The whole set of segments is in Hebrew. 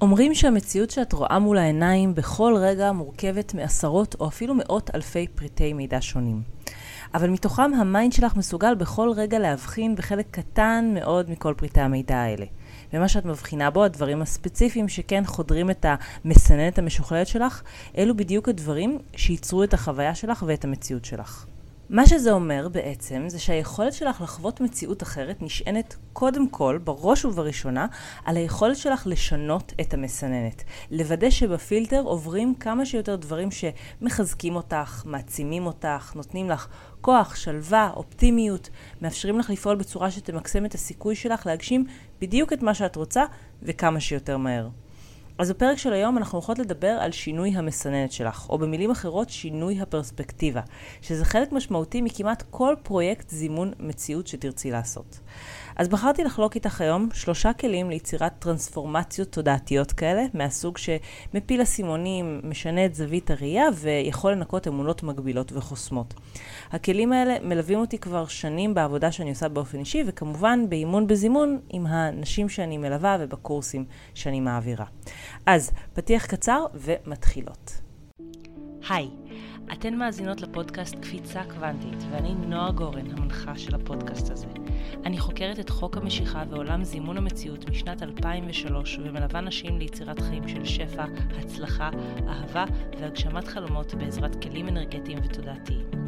אומרים שהמציאות שאת רואה מול העיניים בכל רגע מורכבת מעשרות או אפילו מאות אלפי פריטי מידע שונים. אבל מתוכם ה mind שלך מסוגל בכל רגע להבחין בחלק קטן מאוד מכל פריטי המידע האלה. ומה שאת מבחינה בו, הדברים הספציפיים שכן חודרים את המסננת המשוכללת שלך, אלו בדיוק הדברים שייצרו את החוויה שלך ואת המציאות שלך. מה שזה אומר בעצם, זה שהיכולת שלך לחוות מציאות אחרת נשענת קודם כל, בראש ובראשונה, על היכולת שלך לשנות את המסננת. לוודא שבפילטר עוברים כמה שיותר דברים שמחזקים אותך, מעצימים אותך, נותנים לך כוח, שלווה, אופטימיות, מאפשרים לך לפעול בצורה שתמקסם את הסיכוי שלך להגשים בדיוק את מה שאת רוצה וכמה שיותר מהר. אז בפרק של היום אנחנו הולכות לדבר על שינוי המסננת שלך, או במילים אחרות שינוי הפרספקטיבה, שזה חלק משמעותי מכמעט כל פרויקט זימון מציאות שתרצי לעשות. אז בחרתי לחלוק איתך היום שלושה כלים ליצירת טרנספורמציות תודעתיות כאלה, מהסוג שמפיל אסימונים, משנה את זווית הראייה ויכול לנקות אמונות מגבילות וחוסמות. הכלים האלה מלווים אותי כבר שנים בעבודה שאני עושה באופן אישי, וכמובן באימון בזימון עם הנשים שאני מלווה ובקורסים שאני מעבירה. אז פתיח קצר ומתחילות. היי, אתן מאזינות לפודקאסט קפיצה קוונטית, ואני נועה גורן, המנחה של הפודקאסט הזה. אני חוקרת את חוק המשיכה ועולם זימון המציאות משנת 2003, ומלווה נשים ליצירת חיים של שפע, הצלחה, אהבה והגשמת חלומות בעזרת כלים אנרגטיים ותודעתיים.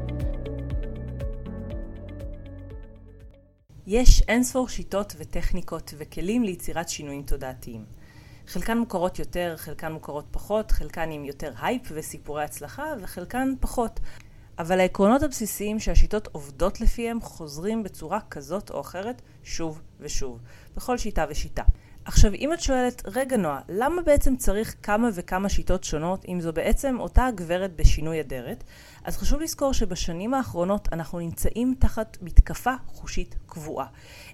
יש אינספור שיטות וטכניקות וכלים ליצירת שינויים תודעתיים. חלקן מוכרות יותר, חלקן מוכרות פחות, חלקן עם יותר הייפ וסיפורי הצלחה, וחלקן פחות. אבל העקרונות הבסיסיים שהשיטות עובדות לפיהם חוזרים בצורה כזאת או אחרת שוב ושוב, בכל שיטה ושיטה. עכשיו, אם את שואלת, רגע נועה, למה בעצם צריך כמה וכמה שיטות שונות, אם זו בעצם אותה הגברת בשינוי אדרת? אז חשוב לזכור שבשנים האחרונות אנחנו נמצאים תחת מתקפה חושית קבועה.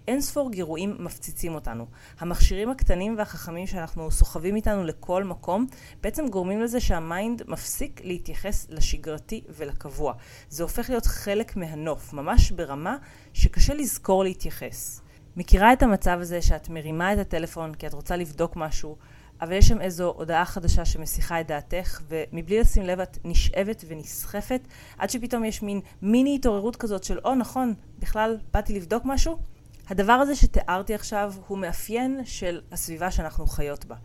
אין ספור גירויים מפציצים אותנו. המכשירים הקטנים והחכמים שאנחנו סוחבים איתנו לכל מקום, בעצם גורמים לזה שהמיינד מפסיק להתייחס לשגרתי ולקבוע. זה הופך להיות חלק מהנוף, ממש ברמה שקשה לזכור להתייחס. מכירה את המצב הזה שאת מרימה את הטלפון כי את רוצה לבדוק משהו, אבל יש שם איזו הודעה חדשה שמסיחה את דעתך, ומבלי לשים לב את נשאבת ונסחפת, עד שפתאום יש מין מיני התעוררות כזאת של, או oh, נכון, בכלל באתי לבדוק משהו? הדבר הזה שתיארתי עכשיו הוא מאפיין של הסביבה שאנחנו חיות בה.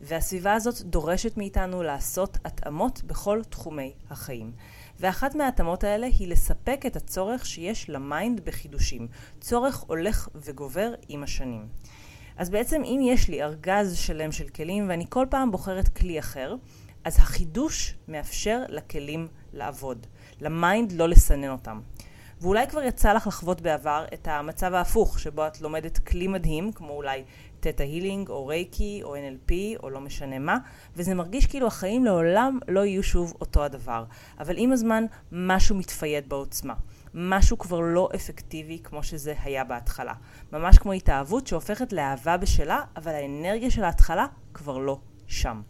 והסביבה הזאת דורשת מאיתנו לעשות התאמות בכל תחומי החיים. ואחת מההתאמות האלה היא לספק את הצורך שיש ל mind בחידושים. צורך הולך וגובר עם השנים. אז בעצם אם יש לי ארגז שלם של כלים ואני כל פעם בוחרת כלי אחר, אז החידוש מאפשר לכלים לעבוד, ל mind לא לסנן אותם. ואולי כבר יצא לך לחוות בעבר את המצב ההפוך, שבו את לומדת כלי מדהים, כמו אולי Theta Healing, או רייקי, או NLP, או לא משנה מה, וזה מרגיש כאילו החיים לעולם לא יהיו שוב אותו הדבר. אבל עם הזמן, משהו מתפייד בעוצמה. משהו כבר לא אפקטיבי כמו שזה היה בהתחלה. ממש כמו התאהבות שהופכת לאהבה בשלה, אבל האנרגיה של ההתחלה כבר לא שם.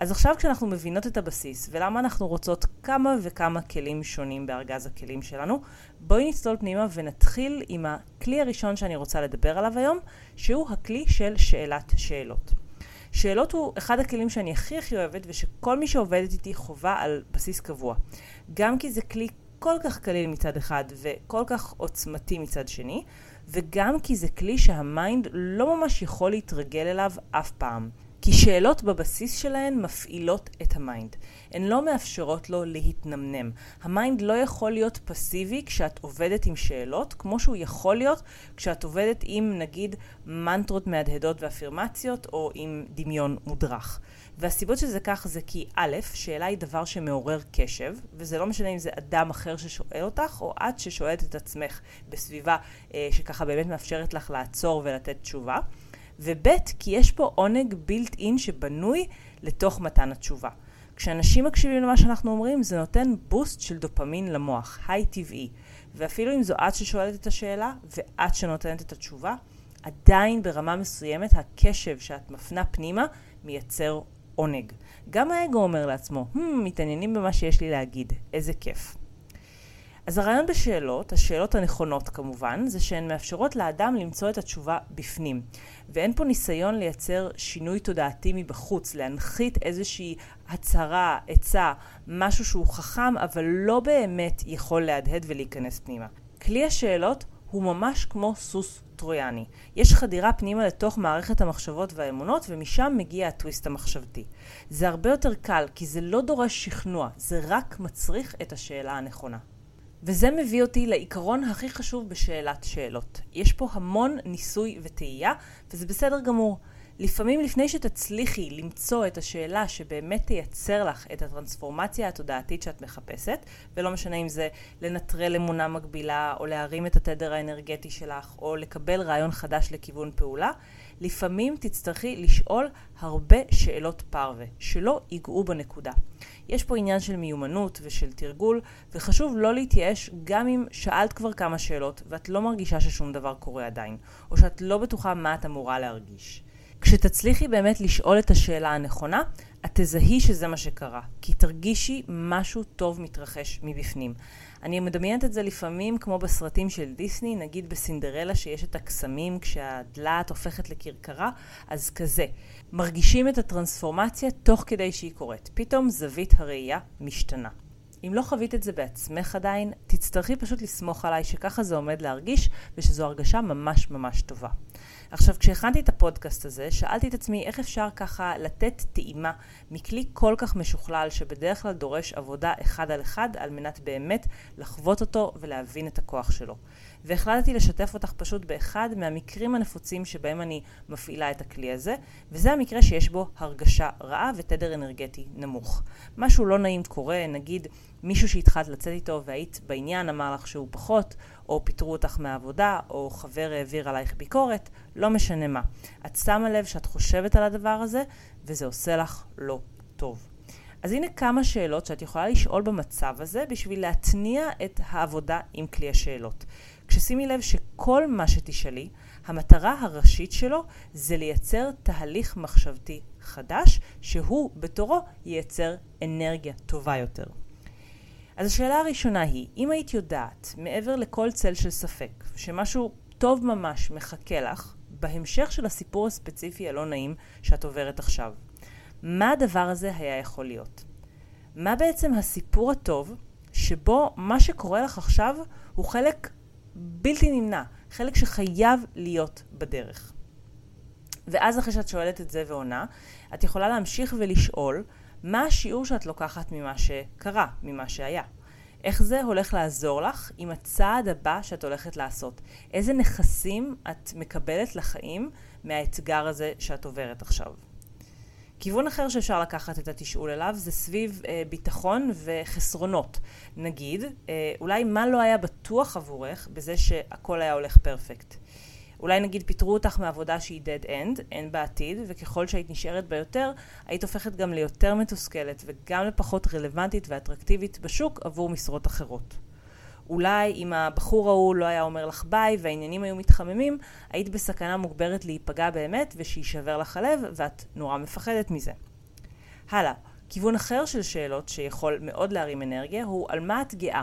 אז עכשיו כשאנחנו מבינות את הבסיס ולמה אנחנו רוצות כמה וכמה כלים שונים בארגז הכלים שלנו, בואי נצלול פנימה ונתחיל עם הכלי הראשון שאני רוצה לדבר עליו היום, שהוא הכלי של שאלת שאלות. שאלות הוא אחד הכלים שאני הכי הכי אוהבת ושכל מי שעובדת איתי חווה על בסיס קבוע. גם כי זה כלי כל כך קליל מצד אחד וכל כך עוצמתי מצד שני, וגם כי זה כלי שה mind לא ממש יכול להתרגל אליו אף פעם. כי שאלות בבסיס שלהן מפעילות את ה mind. הן לא מאפשרות לו להתנמנם. ה mind לא יכול להיות פסיבי כשאת עובדת עם שאלות, כמו שהוא יכול להיות כשאת עובדת עם נגיד מנטרות מהדהדות ואפירמציות, או עם דמיון מודרך. והסיבות שזה כך זה כי א', שאלה היא דבר שמעורר קשב, וזה לא משנה אם זה אדם אחר ששואל אותך, או את ששואלת את עצמך בסביבה אה, שככה באמת מאפשרת לך לעצור ולתת תשובה. וב' כי יש פה עונג בילט אין שבנוי לתוך מתן התשובה. כשאנשים מקשיבים למה שאנחנו אומרים, זה נותן בוסט של דופמין למוח, היי טבעי. ואפילו אם זו את ששואלת את השאלה, ואת שנותנת את התשובה, עדיין ברמה מסוימת הקשב שאת מפנה פנימה מייצר עונג. גם האגו אומר לעצמו, hmm, מתעניינים במה שיש לי להגיד, איזה כיף. אז הרעיון בשאלות, השאלות הנכונות כמובן, זה שהן מאפשרות לאדם למצוא את התשובה בפנים. ואין פה ניסיון לייצר שינוי תודעתי מבחוץ, להנחית איזושהי הצהרה, עצה, משהו שהוא חכם, אבל לא באמת יכול להדהד ולהיכנס פנימה. כלי השאלות הוא ממש כמו סוס טרויאני. יש חדירה פנימה לתוך מערכת המחשבות והאמונות, ומשם מגיע הטוויסט המחשבתי. זה הרבה יותר קל, כי זה לא דורש שכנוע, זה רק מצריך את השאלה הנכונה. וזה מביא אותי לעיקרון הכי חשוב בשאלת שאלות. יש פה המון ניסוי וטעייה, וזה בסדר גמור. לפעמים לפני שתצליחי למצוא את השאלה שבאמת תייצר לך את הטרנספורמציה התודעתית שאת מחפשת, ולא משנה אם זה לנטרל אמונה מגבילה, או להרים את התדר האנרגטי שלך, או לקבל רעיון חדש לכיוון פעולה, לפעמים תצטרכי לשאול הרבה שאלות פרווה, שלא ייגעו בנקודה. יש פה עניין של מיומנות ושל תרגול, וחשוב לא להתייאש גם אם שאלת כבר כמה שאלות ואת לא מרגישה ששום דבר קורה עדיין, או שאת לא בטוחה מה את אמורה להרגיש. כשתצליחי באמת לשאול את השאלה הנכונה, את תזהי שזה מה שקרה, כי תרגישי משהו טוב מתרחש מבפנים. אני מדמיינת את זה לפעמים כמו בסרטים של דיסני, נגיד בסינדרלה שיש את הקסמים כשהדלת הופכת לכרכרה, אז כזה. מרגישים את הטרנספורמציה תוך כדי שהיא קורית. פתאום זווית הראייה משתנה. אם לא חווית את זה בעצמך עדיין, תצטרכי פשוט לסמוך עליי שככה זה עומד להרגיש ושזו הרגשה ממש ממש טובה. עכשיו, כשהכנתי את הפודקאסט הזה, שאלתי את עצמי איך אפשר ככה לתת טעימה מכלי כל כך משוכלל, שבדרך כלל דורש עבודה אחד על אחד, על מנת באמת לחוות אותו ולהבין את הכוח שלו. והחלטתי לשתף אותך פשוט באחד מהמקרים הנפוצים שבהם אני מפעילה את הכלי הזה, וזה המקרה שיש בו הרגשה רעה ותדר אנרגטי נמוך. משהו לא נעים קורה, נגיד מישהו שהתחלת לצאת איתו והיית בעניין אמר לך שהוא פחות, או פיטרו אותך מהעבודה, או חבר העביר עלייך ביקורת, לא משנה מה. את שמה לב שאת חושבת על הדבר הזה, וזה עושה לך לא טוב. אז הנה כמה שאלות שאת יכולה לשאול במצב הזה בשביל להתניע את העבודה עם כלי השאלות. כששימי לב שכל מה שתשאלי, המטרה הראשית שלו זה לייצר תהליך מחשבתי חדש, שהוא בתורו ייצר אנרגיה טובה יותר. אז השאלה הראשונה היא, אם היית יודעת, מעבר לכל צל של ספק, שמשהו טוב ממש מחכה לך, בהמשך של הסיפור הספציפי הלא נעים שאת עוברת עכשיו, מה הדבר הזה היה יכול להיות? מה בעצם הסיפור הטוב שבו מה שקורה לך עכשיו הוא חלק בלתי נמנע, חלק שחייב להיות בדרך. ואז אחרי שאת שואלת את זה ועונה, את יכולה להמשיך ולשאול מה השיעור שאת לוקחת ממה שקרה, ממה שהיה. איך זה הולך לעזור לך עם הצעד הבא שאת הולכת לעשות? איזה נכסים את מקבלת לחיים מהאתגר הזה שאת עוברת עכשיו? כיוון אחר שאפשר לקחת את התשאול אליו זה סביב אה, ביטחון וחסרונות. נגיד, אה, אולי מה לא היה בטוח עבורך בזה שהכל היה הולך פרפקט. אולי נגיד פיטרו אותך מעבודה שהיא dead end, אין בעתיד, וככל שהיית נשארת בה יותר, היית הופכת גם ליותר מתוסכלת וגם לפחות רלוונטית ואטרקטיבית בשוק עבור משרות אחרות. אולי אם הבחור ההוא לא היה אומר לך ביי והעניינים היו מתחממים, היית בסכנה מוגברת להיפגע באמת ושיישבר לך הלב ואת נורא מפחדת מזה. הלאה, כיוון אחר של שאלות שיכול מאוד להרים אנרגיה הוא על מה את גאה.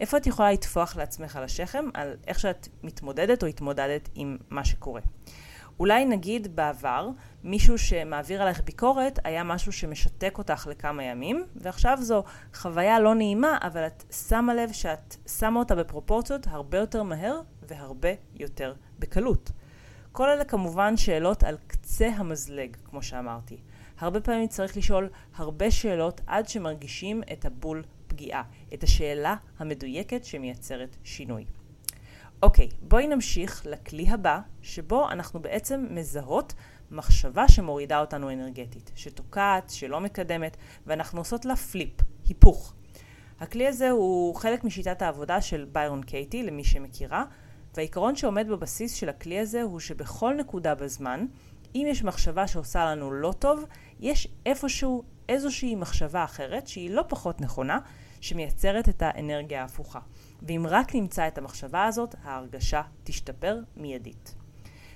איפה את יכולה לטפוח לעצמך על השכם על איך שאת מתמודדת או התמודדת עם מה שקורה. אולי נגיד בעבר מישהו שמעביר עלייך ביקורת היה משהו שמשתק אותך לכמה ימים ועכשיו זו חוויה לא נעימה אבל את שמה לב שאת שמה אותה בפרופורציות הרבה יותר מהר והרבה יותר בקלות. כל אלה כמובן שאלות על קצה המזלג כמו שאמרתי. הרבה פעמים צריך לשאול הרבה שאלות עד שמרגישים את הבול פגיעה, את השאלה המדויקת שמייצרת שינוי. אוקיי, בואי נמשיך לכלי הבא, שבו אנחנו בעצם מזהות מחשבה שמורידה אותנו אנרגטית, שתוקעת, שלא מקדמת, ואנחנו עושות לה פליפ, היפוך. הכלי הזה הוא חלק משיטת העבודה של ביירון קייטי, למי שמכירה, והעיקרון שעומד בבסיס של הכלי הזה הוא שבכל נקודה בזמן, אם יש מחשבה שעושה לנו לא טוב, יש איפשהו איזושהי מחשבה אחרת שהיא לא פחות נכונה, שמייצרת את האנרגיה ההפוכה. ואם רק נמצא את המחשבה הזאת, ההרגשה תשתפר מיידית.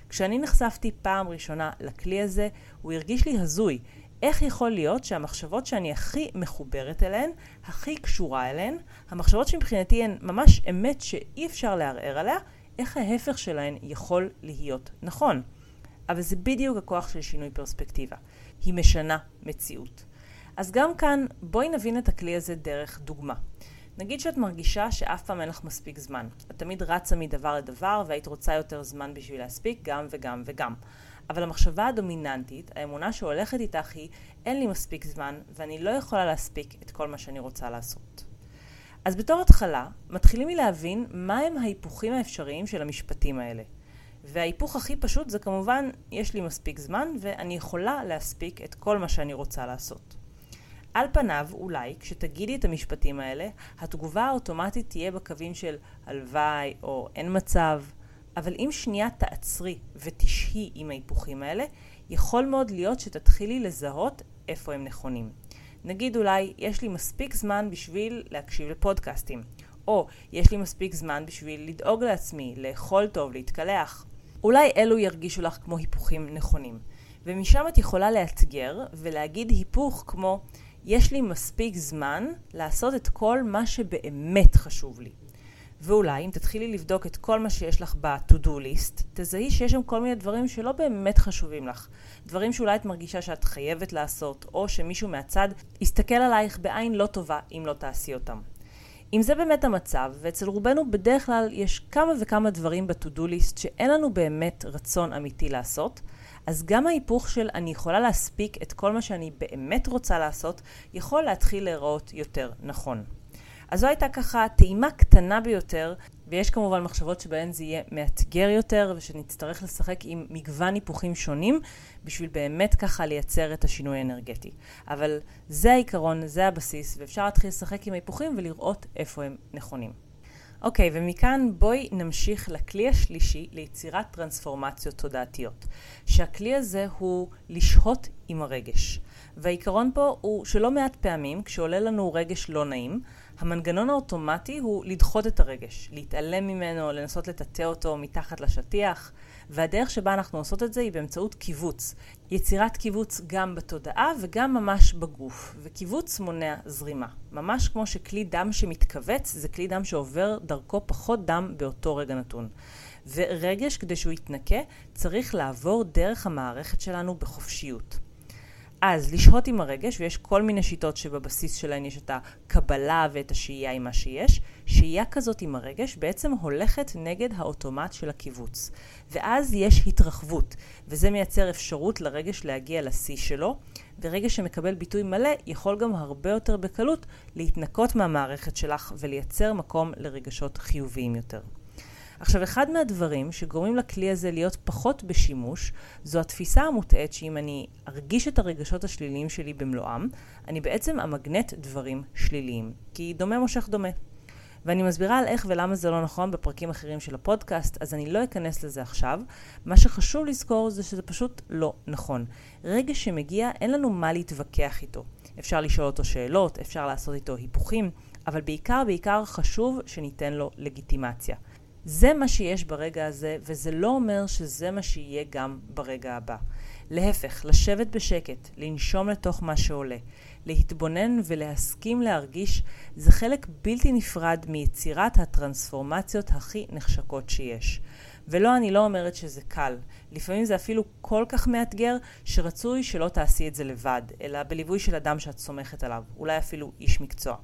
כשאני נחשפתי פעם ראשונה לכלי הזה, הוא הרגיש לי הזוי. איך יכול להיות שהמחשבות שאני הכי מחוברת אליהן, הכי קשורה אליהן, המחשבות שמבחינתי הן ממש אמת שאי אפשר לערער עליה, איך ההפך שלהן יכול להיות נכון. אבל זה בדיוק הכוח של שינוי פרספקטיבה. היא משנה מציאות. אז גם כאן בואי נבין את הכלי הזה דרך דוגמה. נגיד שאת מרגישה שאף פעם אין לך מספיק זמן. את תמיד רצה מדבר לדבר והיית רוצה יותר זמן בשביל להספיק גם וגם וגם. אבל המחשבה הדומיננטית, האמונה שהולכת איתך היא אין לי מספיק זמן ואני לא יכולה להספיק את כל מה שאני רוצה לעשות. אז בתור התחלה, מתחילים מלהבין מהם ההיפוכים האפשריים של המשפטים האלה. וההיפוך הכי פשוט זה כמובן, יש לי מספיק זמן ואני יכולה להספיק את כל מה שאני רוצה לעשות. על פניו, אולי, כשתגידי את המשפטים האלה, התגובה האוטומטית תהיה בקווים של הלוואי או אין מצב, אבל אם שנייה תעצרי ותשהי עם ההיפוכים האלה, יכול מאוד להיות שתתחילי לזהות איפה הם נכונים. נגיד אולי, יש לי מספיק זמן בשביל להקשיב לפודקאסטים, או יש לי מספיק זמן בשביל לדאוג לעצמי, לאכול טוב, להתקלח. אולי אלו ירגישו לך כמו היפוכים נכונים. ומשם את יכולה לאתגר ולהגיד היפוך כמו יש לי מספיק זמן לעשות את כל מה שבאמת חשוב לי. ואולי אם תתחילי לבדוק את כל מה שיש לך ב-to-do list, תזהי שיש שם כל מיני דברים שלא באמת חשובים לך. דברים שאולי את מרגישה שאת חייבת לעשות, או שמישהו מהצד יסתכל עלייך בעין לא טובה אם לא תעשי אותם. אם זה באמת המצב, ואצל רובנו בדרך כלל יש כמה וכמה דברים ב-to-do list שאין לנו באמת רצון אמיתי לעשות, אז גם ההיפוך של אני יכולה להספיק את כל מה שאני באמת רוצה לעשות, יכול להתחיל להיראות יותר נכון. אז זו הייתה ככה טעימה קטנה ביותר, ויש כמובן מחשבות שבהן זה יהיה מאתגר יותר, ושנצטרך לשחק עם מגוון היפוכים שונים, בשביל באמת ככה לייצר את השינוי האנרגטי. אבל זה העיקרון, זה הבסיס, ואפשר להתחיל לשחק עם ההיפוכים ולראות איפה הם נכונים. אוקיי, okay, ומכאן בואי נמשיך לכלי השלישי ליצירת טרנספורמציות תודעתיות. שהכלי הזה הוא לשהות עם הרגש. והעיקרון פה הוא שלא מעט פעמים, כשעולה לנו רגש לא נעים, המנגנון האוטומטי הוא לדחות את הרגש, להתעלם ממנו, לנסות לטאטא אותו מתחת לשטיח, והדרך שבה אנחנו עושות את זה היא באמצעות קיבוץ. יצירת קיבוץ גם בתודעה וגם ממש בגוף, וקיבוץ מונע זרימה. ממש כמו שכלי דם שמתכווץ זה כלי דם שעובר דרכו פחות דם באותו רגע נתון. ורגש, כדי שהוא יתנקה, צריך לעבור דרך המערכת שלנו בחופשיות. אז לשהות עם הרגש, ויש כל מיני שיטות שבבסיס שלהן יש את הקבלה ואת השהייה עם מה שיש, שהייה כזאת עם הרגש בעצם הולכת נגד האוטומט של הקיבוץ. ואז יש התרחבות, וזה מייצר אפשרות לרגש להגיע לשיא שלו, ורגש שמקבל ביטוי מלא יכול גם הרבה יותר בקלות להתנקות מהמערכת שלך ולייצר מקום לרגשות חיוביים יותר. עכשיו, אחד מהדברים שגורמים לכלי הזה להיות פחות בשימוש, זו התפיסה המוטעית שאם אני ארגיש את הרגשות השליליים שלי במלואם, אני בעצם אמגנט דברים שליליים. כי דומה מושך דומה. ואני מסבירה על איך ולמה זה לא נכון בפרקים אחרים של הפודקאסט, אז אני לא אכנס לזה עכשיו. מה שחשוב לזכור זה שזה פשוט לא נכון. רגע שמגיע, אין לנו מה להתווכח איתו. אפשר לשאול אותו שאלות, אפשר לעשות איתו היפוכים, אבל בעיקר בעיקר חשוב שניתן לו לגיטימציה. זה מה שיש ברגע הזה, וזה לא אומר שזה מה שיהיה גם ברגע הבא. להפך, לשבת בשקט, לנשום לתוך מה שעולה, להתבונן ולהסכים להרגיש, זה חלק בלתי נפרד מיצירת הטרנספורמציות הכי נחשקות שיש. ולא, אני לא אומרת שזה קל. לפעמים זה אפילו כל כך מאתגר, שרצוי שלא תעשי את זה לבד, אלא בליווי של אדם שאת סומכת עליו, אולי אפילו איש מקצוע.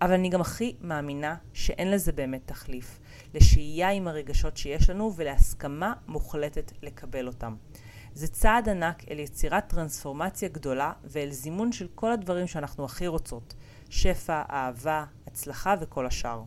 אבל אני גם הכי מאמינה שאין לזה באמת תחליף. לשהייה עם הרגשות שיש לנו ולהסכמה מוחלטת לקבל אותם. זה צעד ענק אל יצירת טרנספורמציה גדולה ואל זימון של כל הדברים שאנחנו הכי רוצות. שפע, אהבה, הצלחה וכל השאר.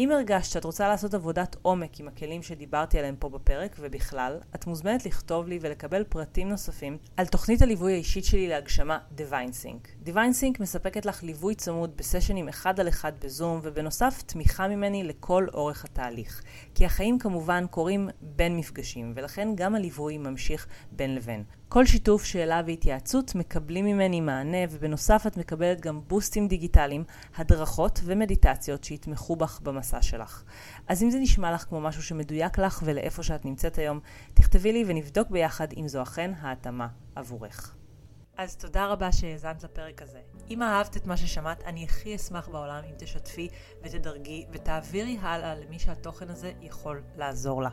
אם הרגשת שאת רוצה לעשות עבודת עומק עם הכלים שדיברתי עליהם פה בפרק ובכלל, את מוזמנת לכתוב לי ולקבל פרטים נוספים על תוכנית הליווי האישית שלי להגשמה Divine Sync. Divine Sync מספקת לך ליווי צמוד בסשנים אחד על אחד בזום ובנוסף תמיכה ממני לכל אורך התהליך. כי החיים כמובן קורים בין מפגשים ולכן גם הליווי ממשיך בין לבין. כל שיתוף, שאלה והתייעצות מקבלים ממני מענה, ובנוסף את מקבלת גם בוסטים דיגיטליים, הדרכות ומדיטציות שיתמכו בך במסע שלך. אז אם זה נשמע לך כמו משהו שמדויק לך ולאיפה שאת נמצאת היום, תכתבי לי ונבדוק ביחד אם זו אכן ההתאמה עבורך. אז תודה רבה שהאזנת לפרק הזה. אם אהבת את מה ששמעת, אני הכי אשמח בעולם אם תשתפי ותדרגי ותעבירי הלאה למי שהתוכן הזה יכול לעזור לה.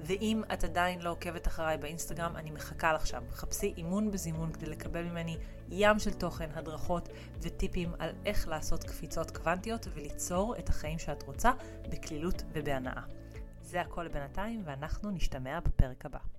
ואם את עדיין לא עוקבת אחריי באינסטגרם, אני מחכה לך שם. חפשי אימון בזימון כדי לקבל ממני ים של תוכן, הדרכות וטיפים על איך לעשות קפיצות קוונטיות וליצור את החיים שאת רוצה בקלילות ובהנאה. זה הכל בינתיים, ואנחנו נשתמע בפרק הבא.